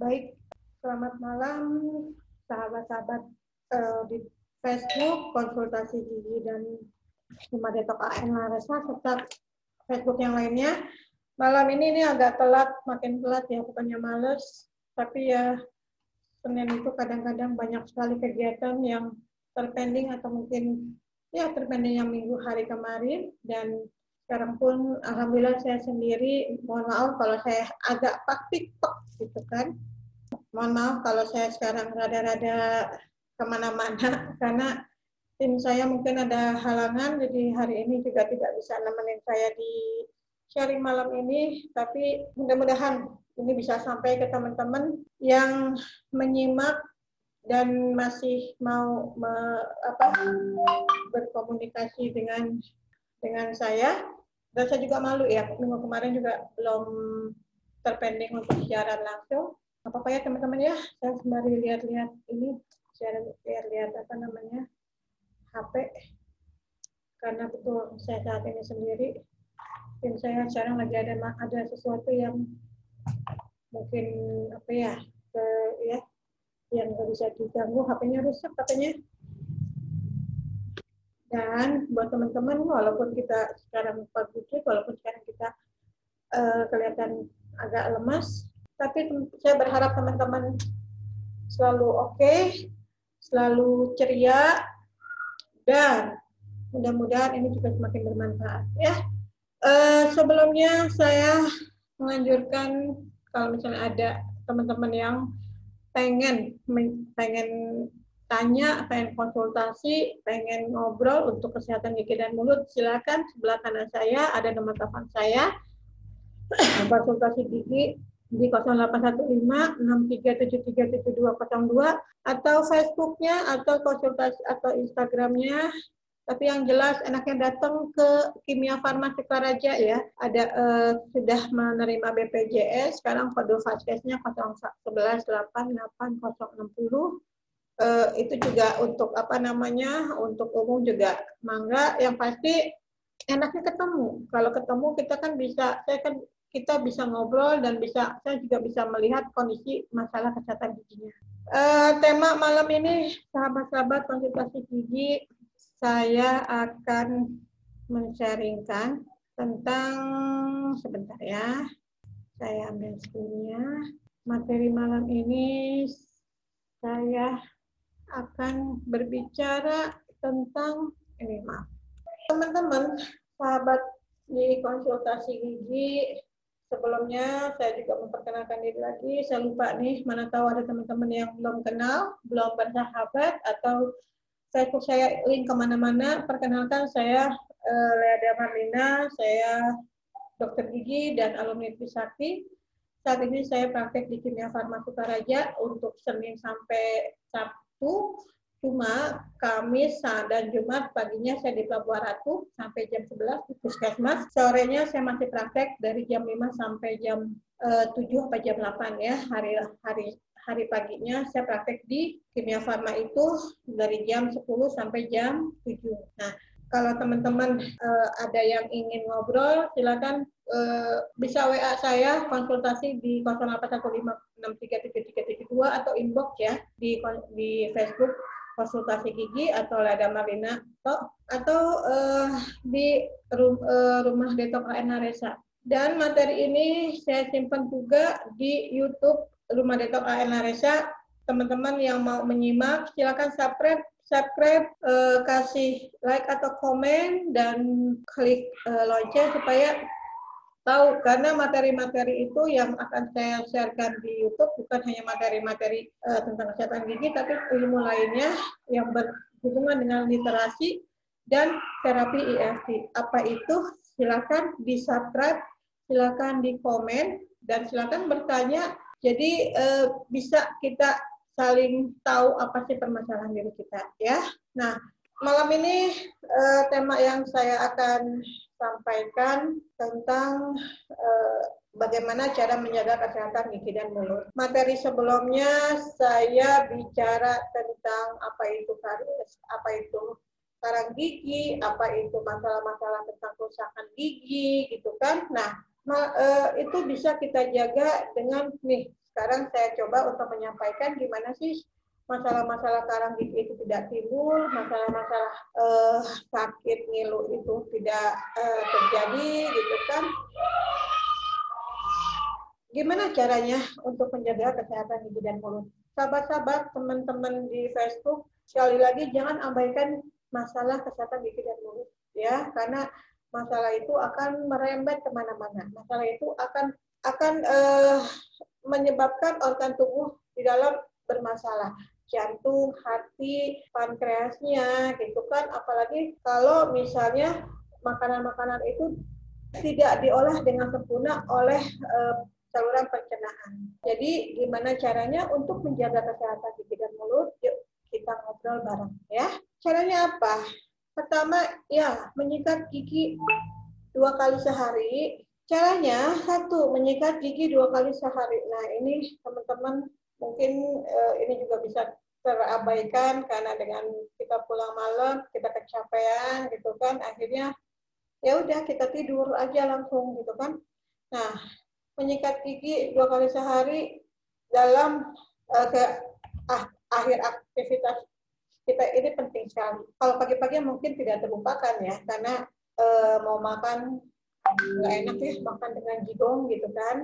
Baik, selamat malam sahabat-sahabat uh, di Facebook, konsultasi gigi dan Rumah Detok AN Laresa, serta Facebook yang lainnya. Malam ini ini agak telat, makin telat ya, bukannya males, tapi ya Senin itu kadang-kadang banyak sekali kegiatan yang terpending atau mungkin ya terpending yang minggu hari kemarin dan sekarang pun alhamdulillah saya sendiri mohon maaf kalau saya agak paktik gitu kan mohon maaf kalau saya sekarang rada-rada ke mana-mana karena tim saya mungkin ada halangan jadi hari ini juga tidak bisa nemenin saya di sharing malam ini. Tapi mudah-mudahan ini bisa sampai ke teman-teman yang menyimak dan masih mau me, apa, berkomunikasi dengan dengan saya. Dan saya juga malu ya minggu kemarin juga belum terpending untuk siaran langsung apa apa ya teman-teman ya saya sembari lihat-lihat ini lihat-lihat apa namanya HP karena betul saya saat ini sendiri tim saya sekarang lagi ada ada sesuatu yang mungkin apa ya ke, ya yang nggak bisa diganggu, HP-nya rusak katanya. Dan buat teman-teman, walaupun kita sekarang publik, walaupun sekarang kita uh, kelihatan agak lemas, tapi saya berharap teman-teman selalu oke, okay, selalu ceria, dan mudah-mudahan ini juga semakin bermanfaat. Ya, uh, sebelumnya saya menganjurkan kalau misalnya ada teman-teman yang pengen pengen tanya, pengen konsultasi, pengen ngobrol untuk kesehatan gigi dan mulut, silakan sebelah kanan saya ada nomor telepon saya konsultasi gigi di 0815 63737202 atau Facebooknya atau konsultasi atau Instagramnya tapi yang jelas enaknya datang ke Kimia Farma Sukaraja ya. Ada uh, sudah menerima BPJS, sekarang kode Faskesnya 0118886060. Uh, itu juga untuk apa namanya? Untuk umum juga mangga. Yang pasti enaknya ketemu. Kalau ketemu kita kan bisa saya kan kita bisa ngobrol dan bisa saya juga bisa melihat kondisi masalah kesehatan giginya. Uh, tema malam ini sahabat-sahabat konsultasi gigi saya akan men-sharingkan tentang sebentar ya. Saya ambil screen Materi malam ini saya akan berbicara tentang ini maaf. Teman-teman, sahabat di konsultasi gigi sebelumnya saya juga memperkenalkan diri lagi. Saya lupa nih, mana tahu ada teman-teman yang belum kenal, belum bersahabat, atau Facebook saya link ke mana-mana. Perkenalkan saya uh, Lea Marlina, saya dokter gigi dan alumni Trisakti. Saat ini saya praktek di Kimia Farma Sukaraja untuk Senin sampai Sabtu. Cuma Kamis dan Jumat paginya saya di Pelabuhan Ratu sampai jam 11 di Puskesmas. Sorenya saya masih praktek dari jam 5 sampai jam uh, 7 sampai jam 8 ya hari hari hari paginya saya praktek di Kimia Farma itu dari jam 10 sampai jam 7. Nah, kalau teman-teman uh, ada yang ingin ngobrol, silakan uh, bisa WA saya konsultasi di 0815633332 atau inbox ya di di Facebook konsultasi gigi atau Lada Marina atau atau uh, di rum, uh, rumah Detok AN Naresa. Dan materi ini saya simpan juga di YouTube Rumah Detok AN Naresa, teman-teman yang mau menyimak, silakan subscribe, subscribe, uh, kasih like atau komen, dan klik lonceng supaya tahu karena materi-materi itu yang akan saya sharekan di YouTube bukan hanya materi-materi uh, tentang kesehatan gigi tapi ilmu lainnya yang berhubungan dengan literasi dan terapi EFT. Apa itu? Silakan di subscribe, silakan di komen dan silakan bertanya jadi eh, bisa kita saling tahu apa sih permasalahan diri kita ya. Nah, malam ini eh, tema yang saya akan sampaikan tentang eh, bagaimana cara menjaga kesehatan gigi dan mulut. Materi sebelumnya saya bicara tentang apa itu karies, apa itu karang gigi, apa itu masalah-masalah tentang kerusakan gigi gitu kan. Nah, uh, itu bisa kita jaga dengan nih. Sekarang saya coba untuk menyampaikan gimana sih masalah-masalah karang gigi itu tidak timbul, masalah-masalah uh, sakit ngilu itu tidak uh, terjadi gitu kan. Gimana caranya untuk menjaga kesehatan gigi dan mulut? Sahabat-sahabat, teman-teman di Facebook, sekali lagi jangan abaikan masalah kesehatan gigi dan mulut ya, karena masalah itu akan merembet ke mana-mana. Masalah itu akan akan uh, menyebabkan organ tubuh di dalam bermasalah jantung, hati, pankreasnya, gitu kan. Apalagi kalau misalnya makanan-makanan itu tidak diolah dengan sempurna oleh uh, saluran pencernaan. Jadi gimana caranya untuk menjaga kesehatan gigi dan mulut? Yuk kita ngobrol bareng ya. Caranya apa? Pertama ya menyikat gigi dua kali sehari. Caranya satu menyikat gigi dua kali sehari. Nah ini teman-teman mungkin uh, ini juga bisa terabaikan karena dengan kita pulang malam kita kecapean gitu kan akhirnya ya udah kita tidur aja langsung gitu kan. Nah menyikat gigi dua kali sehari dalam uh, ke ah, akhir aktivitas kita ini penting sekali. Kalau pagi-pagi mungkin tidak terlupakan ya karena uh, mau makan nggak enak ya makan dengan jigong gitu kan.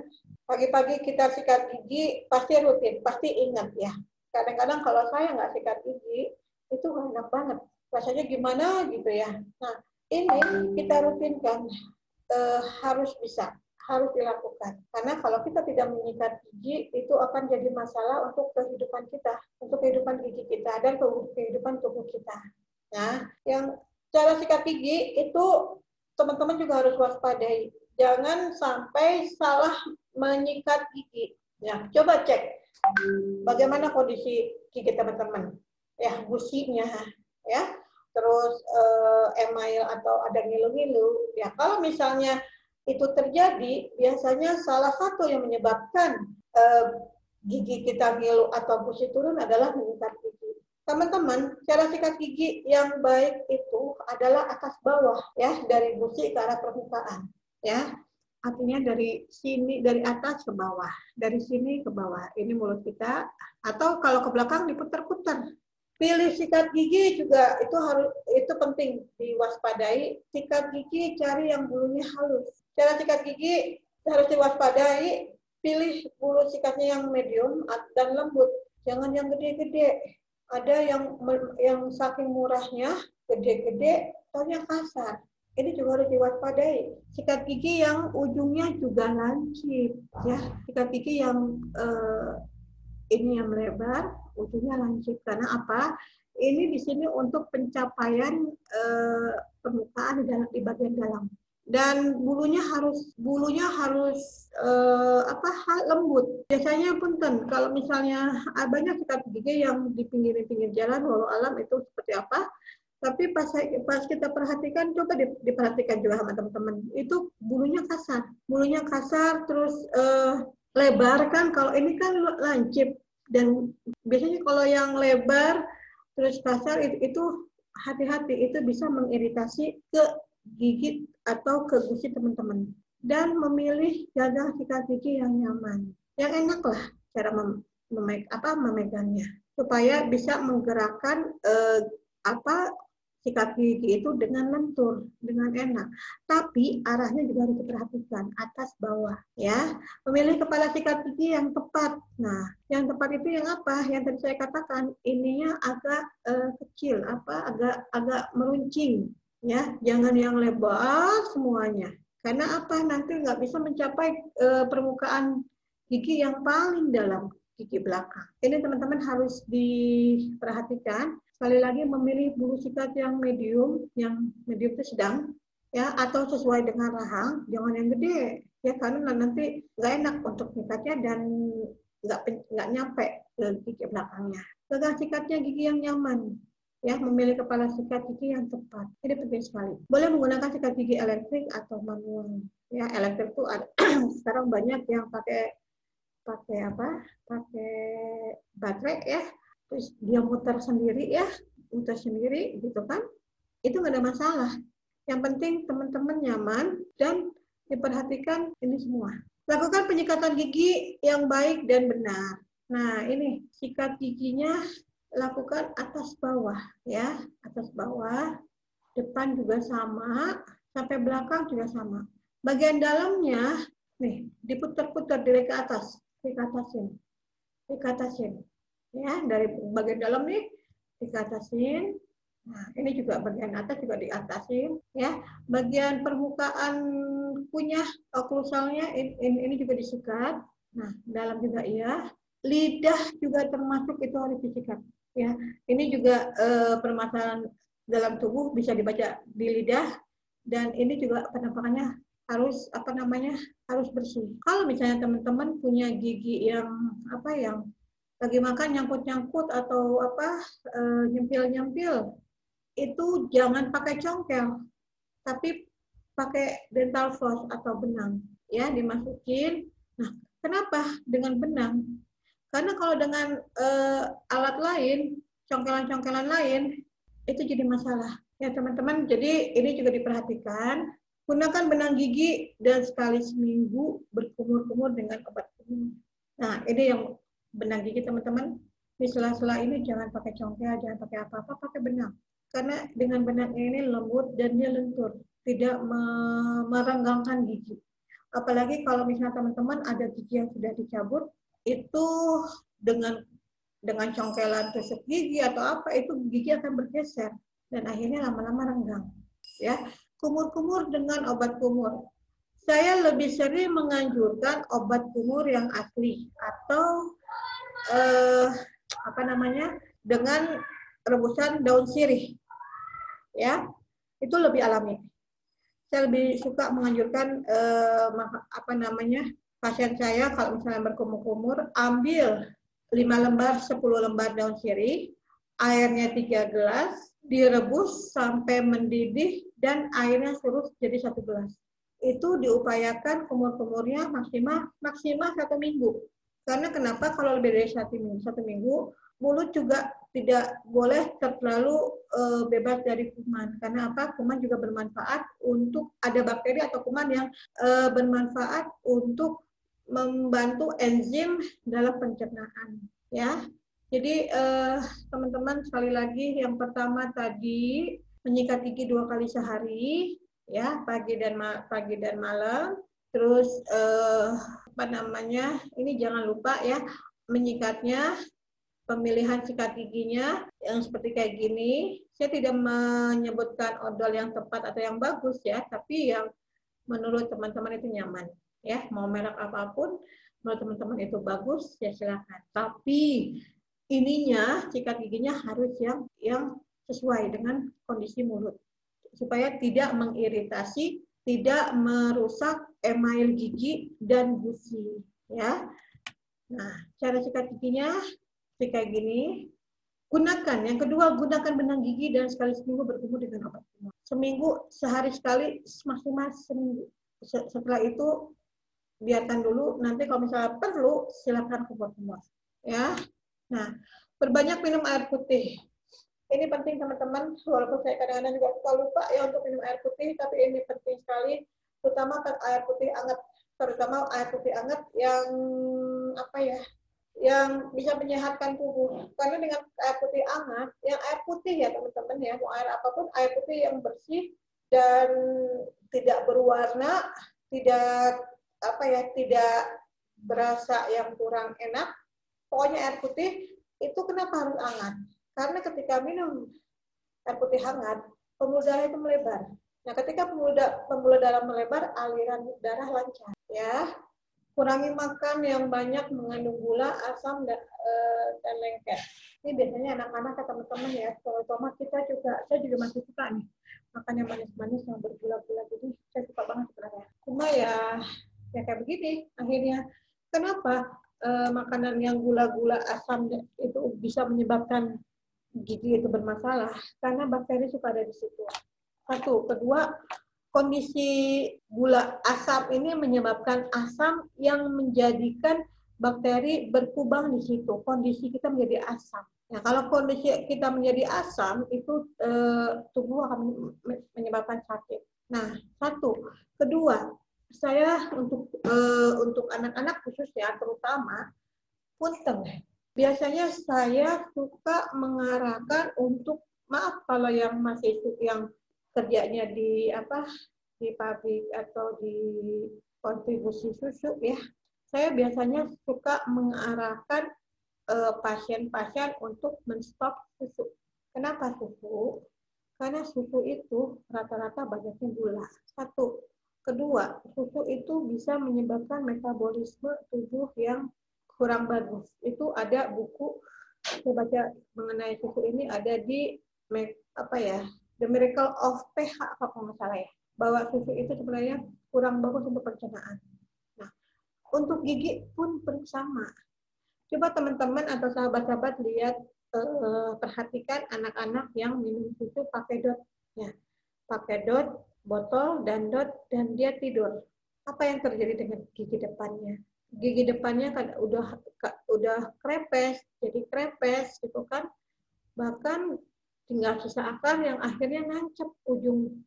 Pagi-pagi kita sikat gigi pasti rutin pasti ingat ya. Kadang-kadang kalau saya nggak sikat gigi itu nggak enak banget. Rasanya gimana gitu ya. Nah ini kita rutinkan uh, harus bisa harus dilakukan. Karena kalau kita tidak menyikat gigi itu akan jadi masalah untuk kehidupan kita untuk kehidupan gigi kita dan kehidupan tubuh kita. Nah yang cara sikat gigi itu teman-teman juga harus waspadai. Jangan sampai salah menyikat gigi. Ya coba cek bagaimana kondisi gigi teman-teman. Ya gusinya ya. Terus eh, email atau ada ngilu-ngilu. Ya kalau misalnya itu terjadi biasanya salah satu yang menyebabkan eh, gigi kita ngilu atau gusi turun adalah menyikat gigi teman-teman cara sikat gigi yang baik itu adalah atas bawah ya dari gusi ke arah permukaan ya. Artinya dari sini dari atas ke bawah dari sini ke bawah. Ini mulut kita atau kalau ke belakang diputar-putar. Pilih sikat gigi juga itu harus itu penting diwaspadai. Sikat gigi cari yang bulunya halus. Cara sikat gigi harus diwaspadai pilih bulu sikatnya yang medium dan lembut. Jangan yang gede-gede ada yang yang saking murahnya gede-gede yang kasar ini juga harus diwaspadai. Sikat gigi yang ujungnya juga lancip, ya. Sikat gigi yang uh, ini yang melebar, ujungnya lancip. Karena apa? Ini di sini untuk pencapaian uh, permukaan dalam di bagian dalam. Dan bulunya harus bulunya harus uh, apa lembut. Biasanya punten. Kalau misalnya banyak sikat gigi yang di pinggir-pinggir jalan walau alam itu seperti apa? tapi pas pas kita perhatikan coba diperhatikan juga sama teman-teman. Itu bulunya kasar. Bulunya kasar terus uh, lebar kan. Kalau ini kan lancip. Dan biasanya kalau yang lebar terus kasar itu hati-hati. Itu bisa mengiritasi ke gigi atau ke gusi teman-teman dan memilih gagang sikat gigi yang nyaman yang enak lah cara mem, mem, apa memegangnya supaya bisa menggerakkan uh, apa sikat gigi itu dengan lentur, dengan enak. Tapi arahnya juga harus diperhatikan, atas bawah ya. Memilih kepala sikat gigi yang tepat. Nah, yang tepat itu yang apa? Yang tadi saya katakan, ininya agak uh, kecil, apa? Agak agak meruncing ya. Jangan yang lebar semuanya. Karena apa? Nanti nggak bisa mencapai uh, permukaan gigi yang paling dalam gigi belakang. Ini teman-teman harus diperhatikan sekali lagi memilih bulu sikat yang medium, yang medium itu sedang, ya atau sesuai dengan rahang, jangan yang gede, ya karena nanti nggak enak untuk sikatnya dan nggak nggak nyampe ke gigi belakangnya. Pegang sikatnya gigi yang nyaman, ya memilih kepala sikat gigi yang tepat. Ini penting sekali. Boleh menggunakan sikat gigi elektrik atau manual. Ya elektrik ada, sekarang banyak yang pakai pakai apa? Pakai baterai ya terus dia muter sendiri ya muter sendiri gitu kan itu nggak ada masalah yang penting teman-teman nyaman dan diperhatikan ini semua. Lakukan penyikatan gigi yang baik dan benar. Nah, ini sikat giginya lakukan atas bawah ya, atas bawah. Depan juga sama, sampai belakang juga sama. Bagian dalamnya nih diputar-putar dari ke atas, ke atasin. Ke atasin. Ya, dari bagian dalam nih dikatasin. Nah, ini juga bagian atas juga diatasin ya. Bagian permukaan kunyah oklusalnya ini, ini juga disikat. Nah, dalam juga iya lidah juga termasuk itu harus disikat. Ya, ini juga eh, permasalahan dalam tubuh bisa dibaca di lidah dan ini juga penampakannya harus apa namanya harus bersih. Kalau misalnya teman-teman punya gigi yang apa yang lagi makan nyangkut-nyangkut atau apa eh, nyempil-nyempil, itu jangan pakai congkel, tapi pakai dental floss atau benang ya dimasukin. Nah, kenapa dengan benang? Karena kalau dengan uh, alat lain, congkelan-congkelan lain, itu jadi masalah. Ya teman-teman, jadi ini juga diperhatikan. Gunakan benang gigi dan sekali seminggu berkumur-kumur dengan obat kumur. Nah, ini yang benang gigi teman-teman. Di sela-sela ini jangan pakai congkel, jangan pakai apa-apa, pakai benang. Karena dengan benang ini lembut dan dia lentur, tidak merenggangkan gigi. Apalagi kalau misalnya teman-teman ada gigi yang sudah dicabut, itu dengan dengan congkelan tusuk gigi atau apa itu gigi akan bergeser. Dan akhirnya lama-lama renggang ya. Kumur-kumur dengan obat kumur. Saya lebih sering menganjurkan obat kumur yang asli atau eh, apa namanya dengan rebusan daun sirih ya. Itu lebih alami. Saya lebih suka menganjurkan eh, apa namanya pasien saya kalau misalnya berkumur-kumur, ambil 5 lembar, 10 lembar daun sirih, airnya 3 gelas, direbus sampai mendidih, dan airnya suruh jadi satu gelas. Itu diupayakan kumur-kumurnya maksimal maksimal satu minggu. Karena kenapa kalau lebih dari satu minggu, satu minggu mulut juga tidak boleh terlalu uh, bebas dari kuman. Karena apa? Kuman juga bermanfaat untuk ada bakteri atau kuman yang uh, bermanfaat untuk membantu enzim dalam pencernaan ya. Jadi eh, teman-teman eh, sekali lagi yang pertama tadi menyikat gigi dua kali sehari ya pagi dan pagi dan malam. Terus eh, apa namanya ini jangan lupa ya menyikatnya pemilihan sikat giginya yang seperti kayak gini. Saya tidak menyebutkan odol yang tepat atau yang bagus ya, tapi yang menurut teman-teman itu nyaman ya mau merek apa pun menurut teman-teman itu bagus ya silakan. Tapi ininya sikat giginya harus yang yang sesuai dengan kondisi mulut. Supaya tidak mengiritasi tidak merusak email gigi dan gusi ya. Nah cara sikat giginya kayak gini. Gunakan yang kedua gunakan benang gigi dan sekali seminggu bertemu dengan obat. Seminggu sehari sekali maksimal seminggu. Setelah itu biarkan dulu. Nanti kalau misalnya perlu silakan semua ya. Nah berbanyak minum air putih. Ini penting teman-teman. Walaupun saya kadang-kadang juga suka lupa ya untuk minum air putih tapi ini penting sekali. Terutama kan air putih hangat. Terutama air putih hangat yang apa ya yang bisa menyehatkan tubuh. Karena dengan air putih hangat yang air putih ya teman-teman ya. Mau air apa pun air putih yang bersih dan tidak berwarna tidak apa ya tidak berasa yang kurang enak. Pokoknya air putih itu kenapa harus hangat? Karena ketika minum air putih hangat, pembuluh darah itu melebar. Nah, ketika pembuluh, pembuluh darah melebar, aliran darah lancar. Ya, kurangi makan yang banyak mengandung gula, asam, dan, e, dan lengket. Ini biasanya anak-anak atau teman-teman ya, terutama kita juga, saya juga masih suka nih makan yang manis-manis yang bergula-gula. Jadi saya suka banget sebenarnya. Cuma ya ya kayak begini akhirnya. Kenapa e, makanan yang gula-gula asam itu bisa menyebabkan gigi itu bermasalah? Karena bakteri suka ada di situ. Satu. Kedua kondisi gula asam ini menyebabkan asam yang menjadikan bakteri berkubang di situ. Kondisi kita menjadi asam. Nah, kalau kondisi kita menjadi asam, itu e, tubuh akan menyebabkan sakit. Nah, satu. Kedua, saya untuk uh, untuk anak-anak khususnya terutama punten biasanya saya suka mengarahkan untuk maaf kalau yang masih yang kerjanya di apa di pabrik atau di kontribusi susu ya saya biasanya suka mengarahkan eh, pasien-pasien uh, untuk menstop susu. Kenapa susu? Karena susu itu rata-rata banyaknya gula. Satu. Kedua, susu itu bisa menyebabkan metabolisme tubuh yang kurang bagus. Itu ada buku saya baca mengenai susu ini ada di apa ya The Miracle of PH apa nggak salah ya bahwa susu itu sebenarnya kurang bagus untuk pencernaan. Nah, untuk gigi pun bersama. Coba teman-teman atau sahabat-sahabat lihat eh, perhatikan anak-anak yang minum susu pakai dot ya. Pakai dot, botol dan dot dan dia tidur. Apa yang terjadi dengan gigi depannya? Gigi depannya kan udah udah krepes, jadi krepes gitu kan. Bahkan tinggal sisa akar yang akhirnya nancep ujung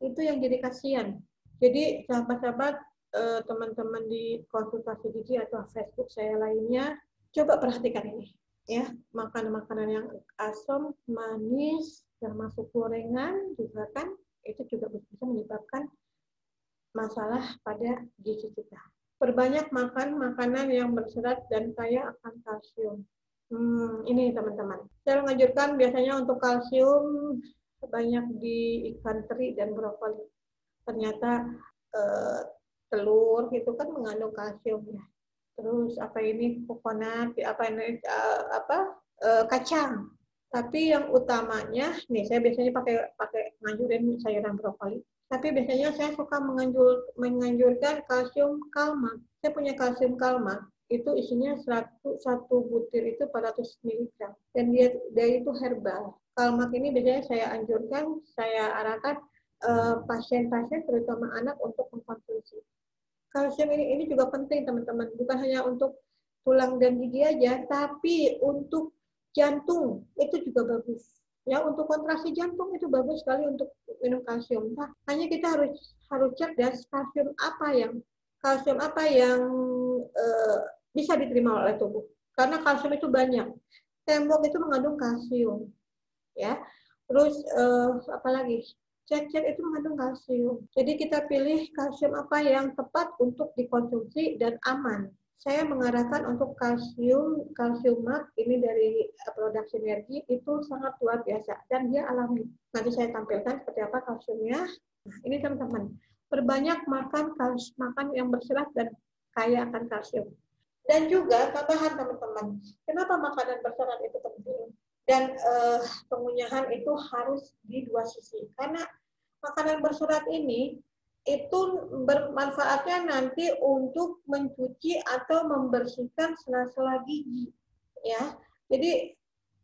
itu yang jadi kasihan. Jadi sahabat-sahabat Eh, teman-teman di konsultasi gigi atau Facebook saya lainnya, coba perhatikan ini ya makan makanan yang asam, manis, termasuk gorengan juga kan itu juga bisa menyebabkan masalah pada gigi kita. Perbanyak makan makanan yang berserat dan kaya akan kalsium. Hmm, ini teman-teman. Saya menganjurkan biasanya untuk kalsium banyak di ikan teri dan brokoli. Ternyata eh, telur gitu kan mengandung kalsium ya. Terus apa ini kokonat, apa ini uh, apa uh, kacang. Tapi yang utamanya, nih saya biasanya pakai pakai nganjurin sayuran brokoli. Tapi biasanya saya suka menganjur, menganjurkan kalsium kalma. Saya punya kalsium kalma, itu isinya satu, satu butir itu 400 mg. Dan dia, dia itu herbal. Kalmak ini biasanya saya anjurkan, saya arahkan eh, pasien-pasien uh, terutama anak untuk mengkonsumsi kalsium ini ini juga penting teman-teman bukan hanya untuk tulang dan gigi aja tapi untuk jantung itu juga bagus. Ya untuk kontraksi jantung itu bagus sekali untuk minum kalsium. Nah hanya kita harus harus cerdas kalsium apa yang kalsium apa yang uh, bisa diterima oleh tubuh. Karena kalsium itu banyak. Tembok itu mengandung kalsium ya. Terus uh, apa lagi? Cek-cek itu mengandung kalsium. Jadi kita pilih kalsium apa yang tepat untuk dikonsumsi dan aman. Saya mengarahkan untuk kalsium, kalsium mat ini dari produk sinergi itu sangat luar biasa dan dia alami. Nanti saya tampilkan seperti apa kalsiumnya. Ini teman-teman, perbanyak makan kalsium, makan yang berserat dan kaya akan kalsium. Dan juga tambahan teman-teman, kenapa makanan berserat itu penting? dan uh, pengunyahan itu harus di dua sisi karena makanan berserat ini itu bermanfaatnya nanti untuk mencuci atau membersihkan sela-sela gigi ya jadi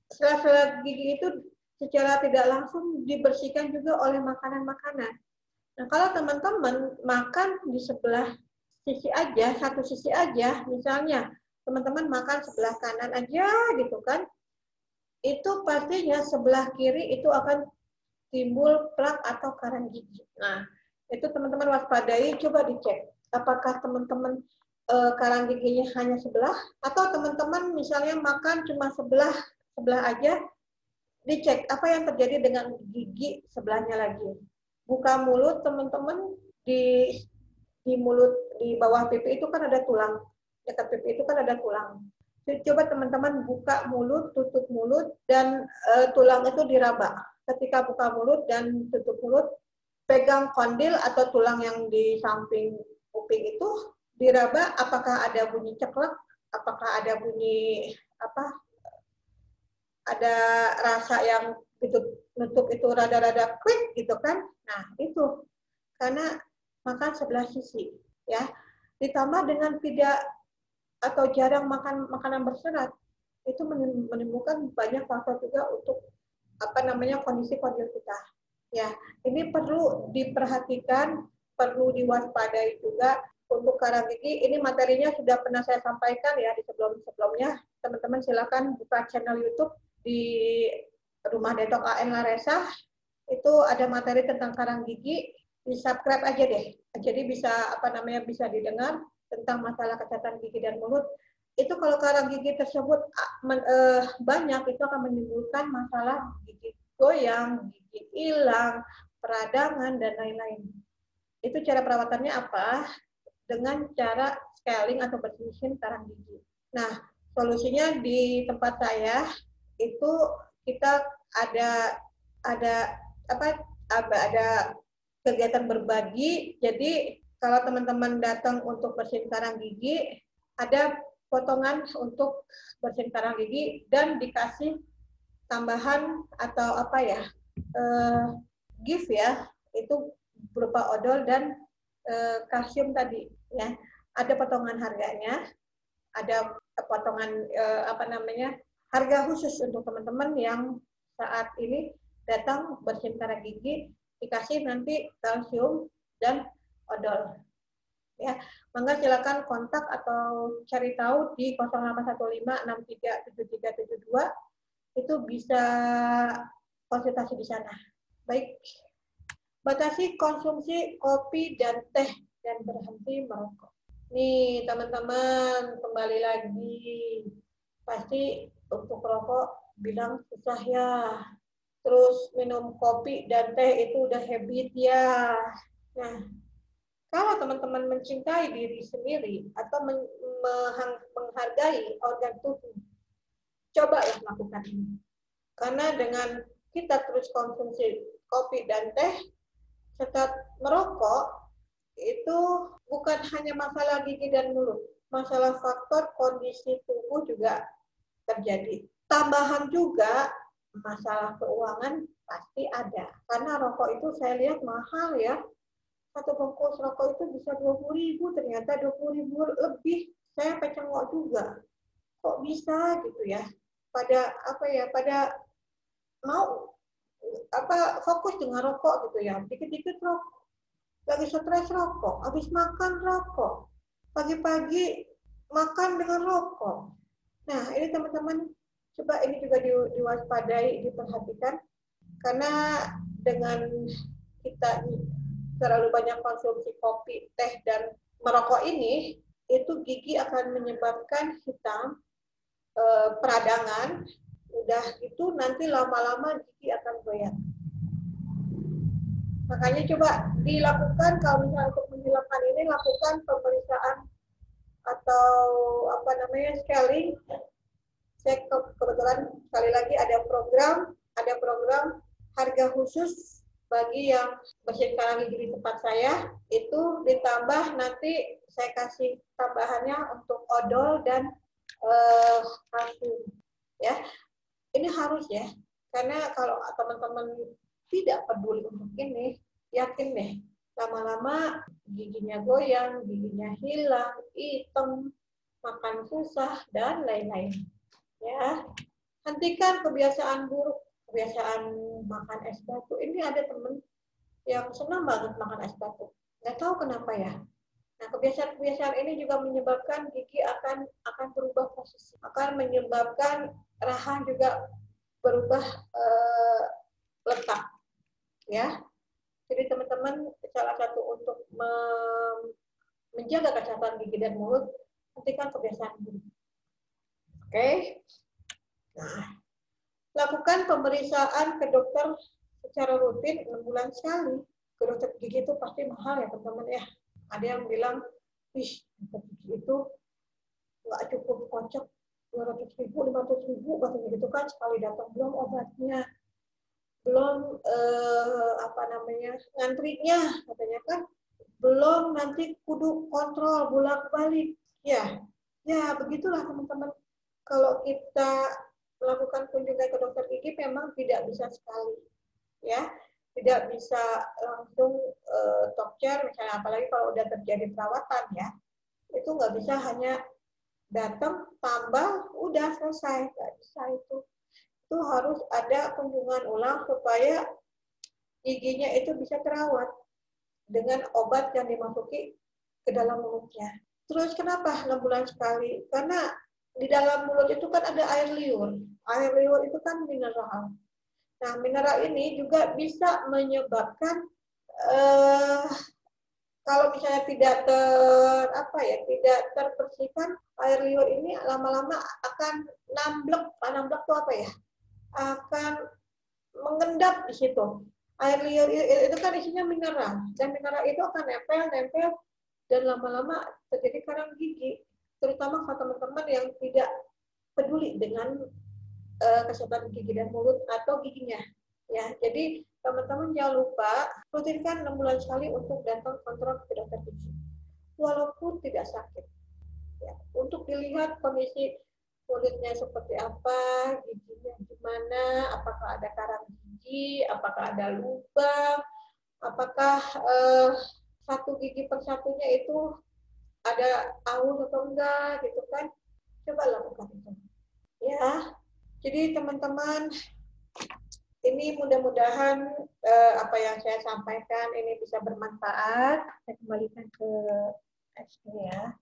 sela-sela gigi itu secara tidak langsung dibersihkan juga oleh makanan-makanan nah kalau teman-teman makan di sebelah sisi aja satu sisi aja misalnya teman-teman makan sebelah kanan aja gitu kan itu pastinya sebelah kiri itu akan timbul plak atau karang gigi. Nah, itu teman-teman waspadai, coba dicek. Apakah teman-teman e, karang giginya hanya sebelah atau teman-teman misalnya makan cuma sebelah sebelah aja, dicek apa yang terjadi dengan gigi sebelahnya lagi. Buka mulut teman-teman di di mulut di bawah pipi itu kan ada tulang. Dekat pipi itu kan ada tulang coba teman-teman buka mulut, tutup mulut, dan uh, tulang itu diraba. Ketika buka mulut dan tutup mulut, pegang kondil atau tulang yang di samping kuping itu diraba. Apakah ada bunyi ceklek? Apakah ada bunyi apa? Ada rasa yang itu nutup itu rada-rada klik gitu kan? Nah itu karena makan sebelah sisi ya. Ditambah dengan tidak atau jarang makan makanan berserat itu menimbulkan banyak faktor juga untuk apa namanya kondisi kondil kita. Ya, ini perlu diperhatikan, perlu diwaspadai juga untuk karang gigi. Ini materinya sudah pernah saya sampaikan ya di sebelum-sebelumnya. Teman-teman silakan buka channel YouTube di Rumah Detok AN Laresa. Itu ada materi tentang karang gigi. Di subscribe aja deh. Jadi bisa apa namanya bisa didengar tentang masalah kesehatan gigi dan mulut. Itu kalau karang gigi tersebut eh, banyak itu akan menimbulkan masalah gigi goyang, gigi hilang, peradangan dan lain-lain. Itu cara perawatannya apa? Dengan cara scaling atau bersihin karang gigi. Nah, solusinya di tempat saya itu kita ada ada apa ada kegiatan berbagi. Jadi kalau teman-teman datang untuk bersihin karang gigi, ada potongan untuk bersihin karang gigi dan dikasih tambahan atau apa ya uh, gift ya itu berupa odol dan uh, kalsium tadi ya ada potongan harganya ada potongan uh, apa namanya harga khusus untuk teman-teman yang saat ini datang karang gigi dikasih nanti kalsium dan odol. Ya, maka silakan kontak atau cari tahu di 0815637372 itu bisa konsultasi di sana. Baik. Batasi konsumsi kopi dan teh dan berhenti merokok. Nih, teman-teman, kembali lagi. Pasti untuk rokok bilang susah ya terus minum kopi dan teh itu udah habit ya. Nah, kalau teman-teman mencintai diri sendiri atau menghargai organ tubuh, coba ya lakukan ini. Karena dengan kita terus konsumsi kopi dan teh, serta merokok, itu bukan hanya masalah gigi dan mulut, masalah faktor kondisi tubuh juga terjadi. Tambahan juga masalah keuangan pasti ada. Karena rokok itu saya lihat mahal ya. Satu bungkus rokok itu bisa dua puluh ribu, ternyata dua puluh ribu lebih. Saya pecengok juga. Kok bisa gitu ya? Pada apa ya? Pada mau apa fokus dengan rokok gitu ya. Dikit-dikit rokok. Lagi stres rokok, habis makan rokok. Pagi-pagi makan dengan rokok. Nah, ini teman-teman coba ini juga di, diwaspadai, diperhatikan karena dengan kita terlalu banyak konsumsi kopi, teh dan merokok ini itu gigi akan menyebabkan hitam, e, peradangan, udah itu nanti lama-lama gigi akan goyang. Makanya coba dilakukan kalau misalnya untuk menghilangkan ini lakukan pemeriksaan atau apa namanya scaling. Saya kebetulan sekali lagi ada program ada program harga khusus bagi yang bersihin karang gigi di tempat saya. Itu ditambah nanti saya kasih tambahannya untuk odol dan uh, ya ini harus ya karena kalau teman-teman tidak peduli untuk ini yakin deh lama-lama giginya goyang giginya hilang hitam makan susah dan lain-lain. Ya hentikan kebiasaan buruk kebiasaan makan es batu. Ini ada temen yang senang banget makan es batu. Nggak tahu kenapa ya. Nah kebiasaan-kebiasaan ini juga menyebabkan gigi akan akan berubah posisi akan menyebabkan rahang juga berubah uh, letak ya jadi teman-teman salah satu untuk menjaga kesehatan gigi dan mulut hentikan kebiasaan buruk Oke. Nah, lakukan pemeriksaan ke dokter secara rutin 6 bulan sekali. Ke dokter gigi itu pasti mahal ya teman-teman ya. Ada yang bilang, wih, dokter gigi itu nggak cukup kocok 200 ribu, 500 ribu, katanya gitu kan sekali datang belum obatnya, belum eh, apa namanya ngantrinya katanya kan, belum nanti kudu kontrol bolak balik, ya, ya begitulah teman-teman. Kalau kita melakukan kunjungan ke dokter gigi memang tidak bisa sekali ya. Tidak bisa langsung uh, talk chair misalnya apalagi kalau udah terjadi perawatan ya. Itu nggak bisa hanya datang tambah udah selesai nggak bisa itu itu harus ada kunjungan ulang supaya giginya itu bisa terawat dengan obat yang dimasuki ke dalam mulutnya. Terus kenapa enam bulan sekali? Karena di dalam mulut itu kan ada air liur. Air liur itu kan mineral. Nah, mineral ini juga bisa menyebabkan uh, kalau misalnya tidak ter apa ya tidak terbersihkan air liur ini lama-lama akan namblek. Namblek itu apa ya? Akan mengendap di situ. Air liur itu kan isinya mineral. Dan mineral itu akan nempel nempel dan lama-lama terjadi karang gigi. Terutama kalau teman-teman yang tidak peduli dengan uh, kesehatan gigi dan mulut atau giginya. Ya jadi teman-teman jangan lupa rutinkan enam bulan sekali untuk datang kontrol ke dokter gigi walaupun tidak sakit ya untuk dilihat kondisi kulitnya seperti apa giginya gimana apakah ada karang gigi, apakah ada lubang, apakah uh, satu gigi persatunya itu ada aus atau enggak gitu kan. Coba lakukan itu. Ya, jadi teman-teman ini mudah-mudahan uh, apa yang saya sampaikan ini bisa bermanfaat. Saya kembalikan ke SD ya.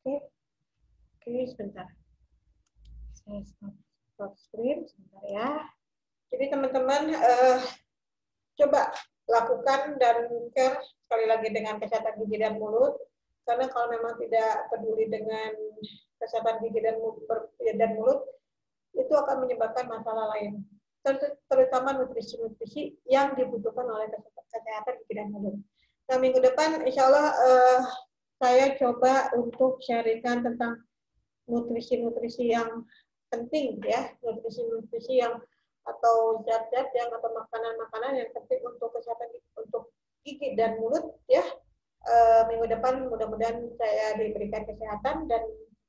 Oke, oke sebentar. Saya stop, stop screen sebentar ya. Jadi teman-teman uh, coba lakukan dan care sekali lagi dengan kesehatan gigi dan mulut karena kalau memang tidak peduli dengan kesehatan gigi dan mulut, dan mulut itu akan menyebabkan masalah lain terutama nutrisi-nutrisi yang dibutuhkan oleh kesehatan gigi dan mulut. Nah minggu depan insya Allah uh, saya coba untuk sharingkan tentang nutrisi-nutrisi yang penting ya, nutrisi-nutrisi yang atau zat-zat yang atau makanan-makanan yang penting untuk kesehatan untuk gigi dan mulut ya e, minggu depan mudah-mudahan saya diberikan kesehatan dan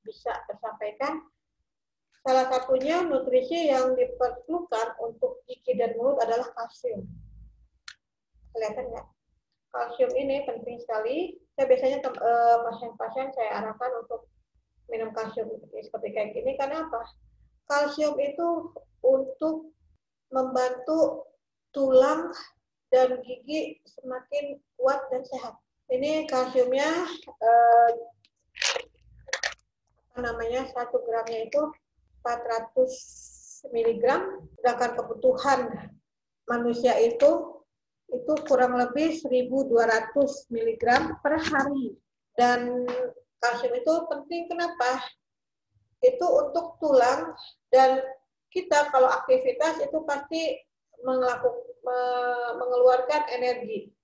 bisa tersampaikan salah satunya nutrisi yang diperlukan untuk gigi dan mulut adalah kalsium. Kelihatan nggak? Kalsium ini penting sekali. Saya biasanya eh, pasien-pasien saya arahkan untuk minum kalsium seperti kayak gini. Karena apa? Kalsium itu untuk membantu tulang dan gigi semakin kuat dan sehat. Ini kalsiumnya eh, namanya satu gramnya itu 400 mg, sedangkan kebutuhan manusia itu itu kurang lebih 1.200 mg per hari. Dan kalsium itu penting kenapa? Itu untuk tulang dan kita kalau aktivitas itu pasti mengeluarkan energi.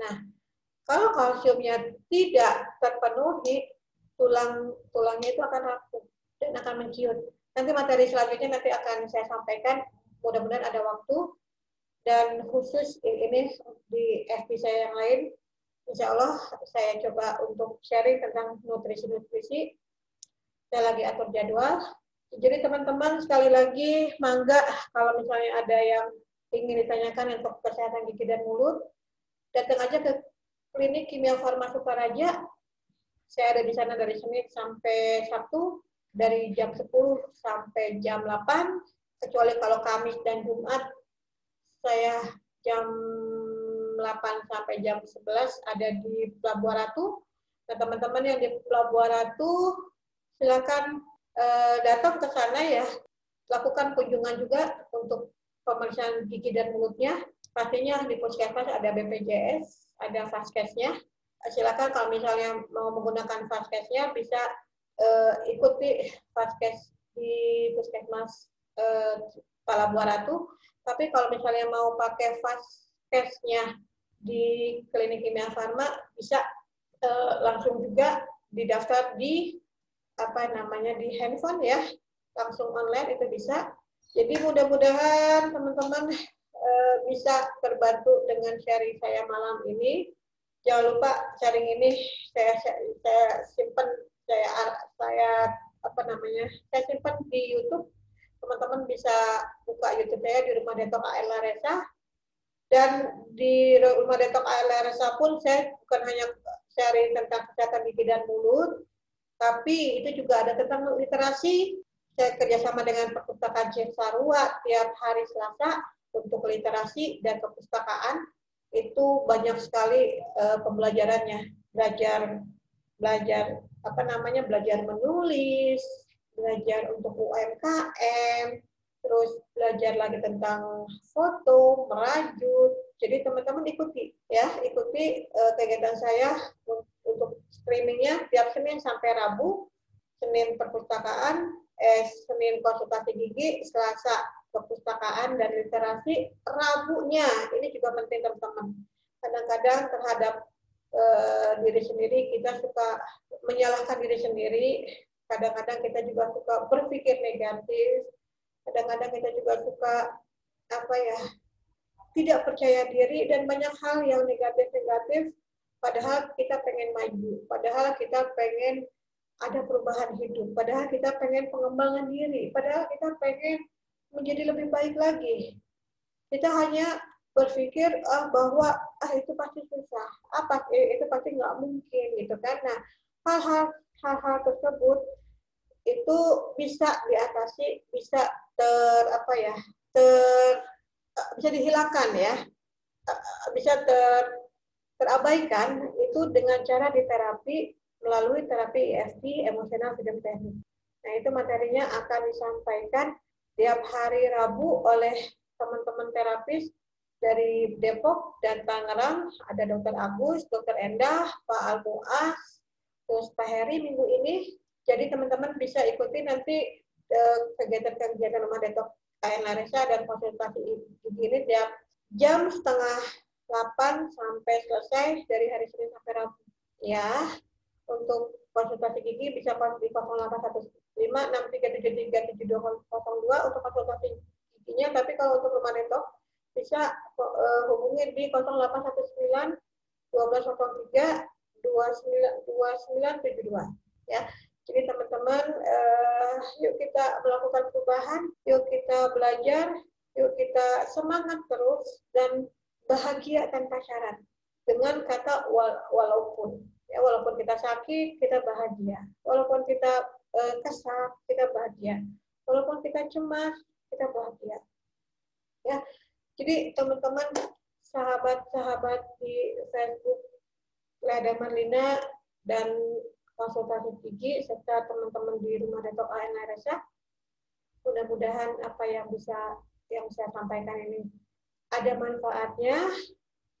Nah, kalau kalsiumnya tidak terpenuhi, tulang tulangnya itu akan rapuh dan akan menciut. Nanti materi selanjutnya nanti akan saya sampaikan. Mudah-mudahan ada waktu dan khusus ini di FB saya yang lain, insya Allah saya coba untuk sharing tentang nutrisi-nutrisi. Saya lagi atur jadwal jadi teman-teman sekali lagi mangga kalau misalnya ada yang ingin ditanyakan untuk kesehatan gigi dan mulut, datang aja ke klinik kimia farma Sukaraja. Saya ada di sana dari Senin sampai Sabtu, dari jam 10 sampai jam 8, kecuali kalau Kamis dan Jumat, saya jam 8 sampai jam 11 ada di Pelabuhan Ratu. Nah, teman-teman yang di Pelabuhan Ratu, silakan Eh, datang ke sana ya, lakukan kunjungan juga untuk pemeriksaan gigi dan mulutnya. Pastinya di puskesmas ada BPJS, ada Faskesnya. Silakan kalau misalnya mau menggunakan Faskesnya bisa uh, ikuti Faskes di puskesmas uh, Palabuhan Ratu. Tapi kalau misalnya mau pakai Faskesnya di klinik kimia farma bisa uh, langsung juga didaftar di apa namanya di handphone ya. Langsung online itu bisa. Jadi mudah-mudahan teman-teman e, bisa terbantu dengan sharing saya malam ini. Jangan lupa sharing ini. Saya saya simpan saya saya apa namanya saya simpan di YouTube teman-teman bisa buka YouTube saya di rumah detok AL Laresa dan di rumah detok AL Laresa pun saya bukan hanya sharing tentang kesehatan gigi dan mulut tapi itu juga ada tentang literasi. Saya kerjasama dengan perpustakaan Cisarua tiap hari Selasa untuk literasi dan perpustakaan itu banyak sekali uh, pembelajarannya. Belajar belajar apa namanya belajar menulis, belajar untuk UMKM, terus belajar lagi tentang foto, merajut, Jadi teman-teman ikuti ya, ikuti uh, kegiatan saya untuk streamingnya tiap Senin sampai Rabu. Senin perpustakaan, eh, Senin konsultasi gigi, Selasa perpustakaan dan literasi, Rabunya ini juga penting teman-teman. Kadang-kadang terhadap uh, diri sendiri kita suka menyalahkan diri sendiri, kadang-kadang kita juga suka berpikir negatif, kadang-kadang kita juga suka apa ya tidak percaya diri dan banyak hal yang negatif-negatif. Padahal kita pengen maju. Padahal kita pengen ada perubahan hidup. Padahal kita pengen pengembangan diri. Padahal kita pengen menjadi lebih baik lagi. Kita hanya berpikir ah, bahwa ah itu pasti susah. Apa? Eh, itu pasti nggak mungkin gitu kan. Nah hal-hal hal-hal tersebut itu bisa diatasi bisa ter apa ya ter bisa dihilangkan ya. Bisa ter terabaikan itu dengan cara diterapi melalui terapi EFT emosional freedom technique. Nah itu materinya akan disampaikan tiap hari Rabu oleh teman-teman terapis dari Depok dan Tangerang. Ada Dokter Agus, Dokter Endah, Pak Almuas, terus Pak Heri minggu ini. Jadi teman-teman bisa ikuti nanti eh, kegiatan-kegiatan rumah detok KN Larissa dan konsultasi gigi ini tiap jam setengah 8 sampai selesai dari hari Senin sampai Rabu. Ya, untuk konsultasi gigi bisa di 0815 63737202 untuk konsultasi giginya, tapi kalau untuk rumah detok bisa uh, hubungi di 0819 1203 2972 ya. Jadi teman-teman, uh, yuk kita melakukan perubahan, yuk kita belajar, yuk kita semangat terus dan bahagia tanpa syarat. Dengan kata walaupun. Ya walaupun kita sakit kita bahagia. Walaupun kita uh, kesal kita bahagia. Walaupun kita cemas kita bahagia. Ya jadi teman-teman sahabat-sahabat di Facebook Lada Marlina dan konsultasi gigi serta teman-teman di rumah Dato AN Larasa. Mudah-mudahan apa yang bisa yang saya sampaikan ini ada manfaatnya.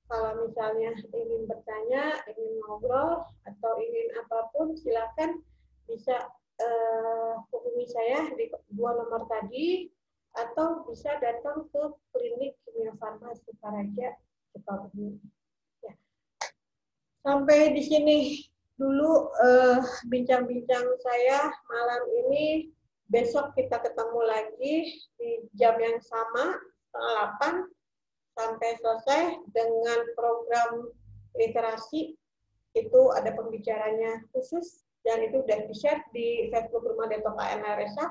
Kalau misalnya ingin bertanya, ingin ngobrol atau ingin apa pun, silakan bisa uh, hubungi saya di dua nomor tadi atau bisa datang ke klinik kimia farmasi Paraja Sukabumi. Ya. Sampai di sini dulu eh, bincang-bincang uh, saya malam ini. Besok kita ketemu lagi di jam yang sama, setengah 8 sampai selesai dengan program literasi. Itu ada pembicaranya khusus dan itu sudah di-share di Facebook Rumah Detok ANRSA.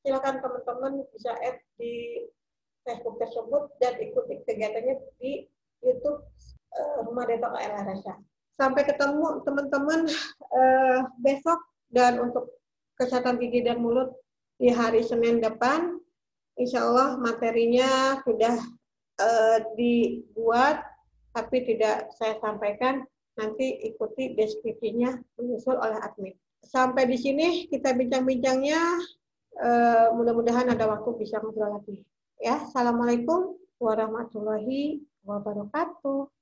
Silakan teman-teman bisa add di Facebook tersebut dan ikuti kegiatannya di YouTube uh, Rumah Detok ANRSA. Sampai ketemu teman-teman uh, besok dan untuk kesehatan gigi dan mulut di hari Senin depan. Insya Allah materinya sudah uh, dibuat, tapi tidak saya sampaikan. Nanti ikuti deskripsinya menyusul oleh admin. Sampai di sini kita bincang-bincangnya. Uh, mudah-mudahan ada waktu bisa ngobrol lagi. Ya, assalamualaikum warahmatullahi wabarakatuh.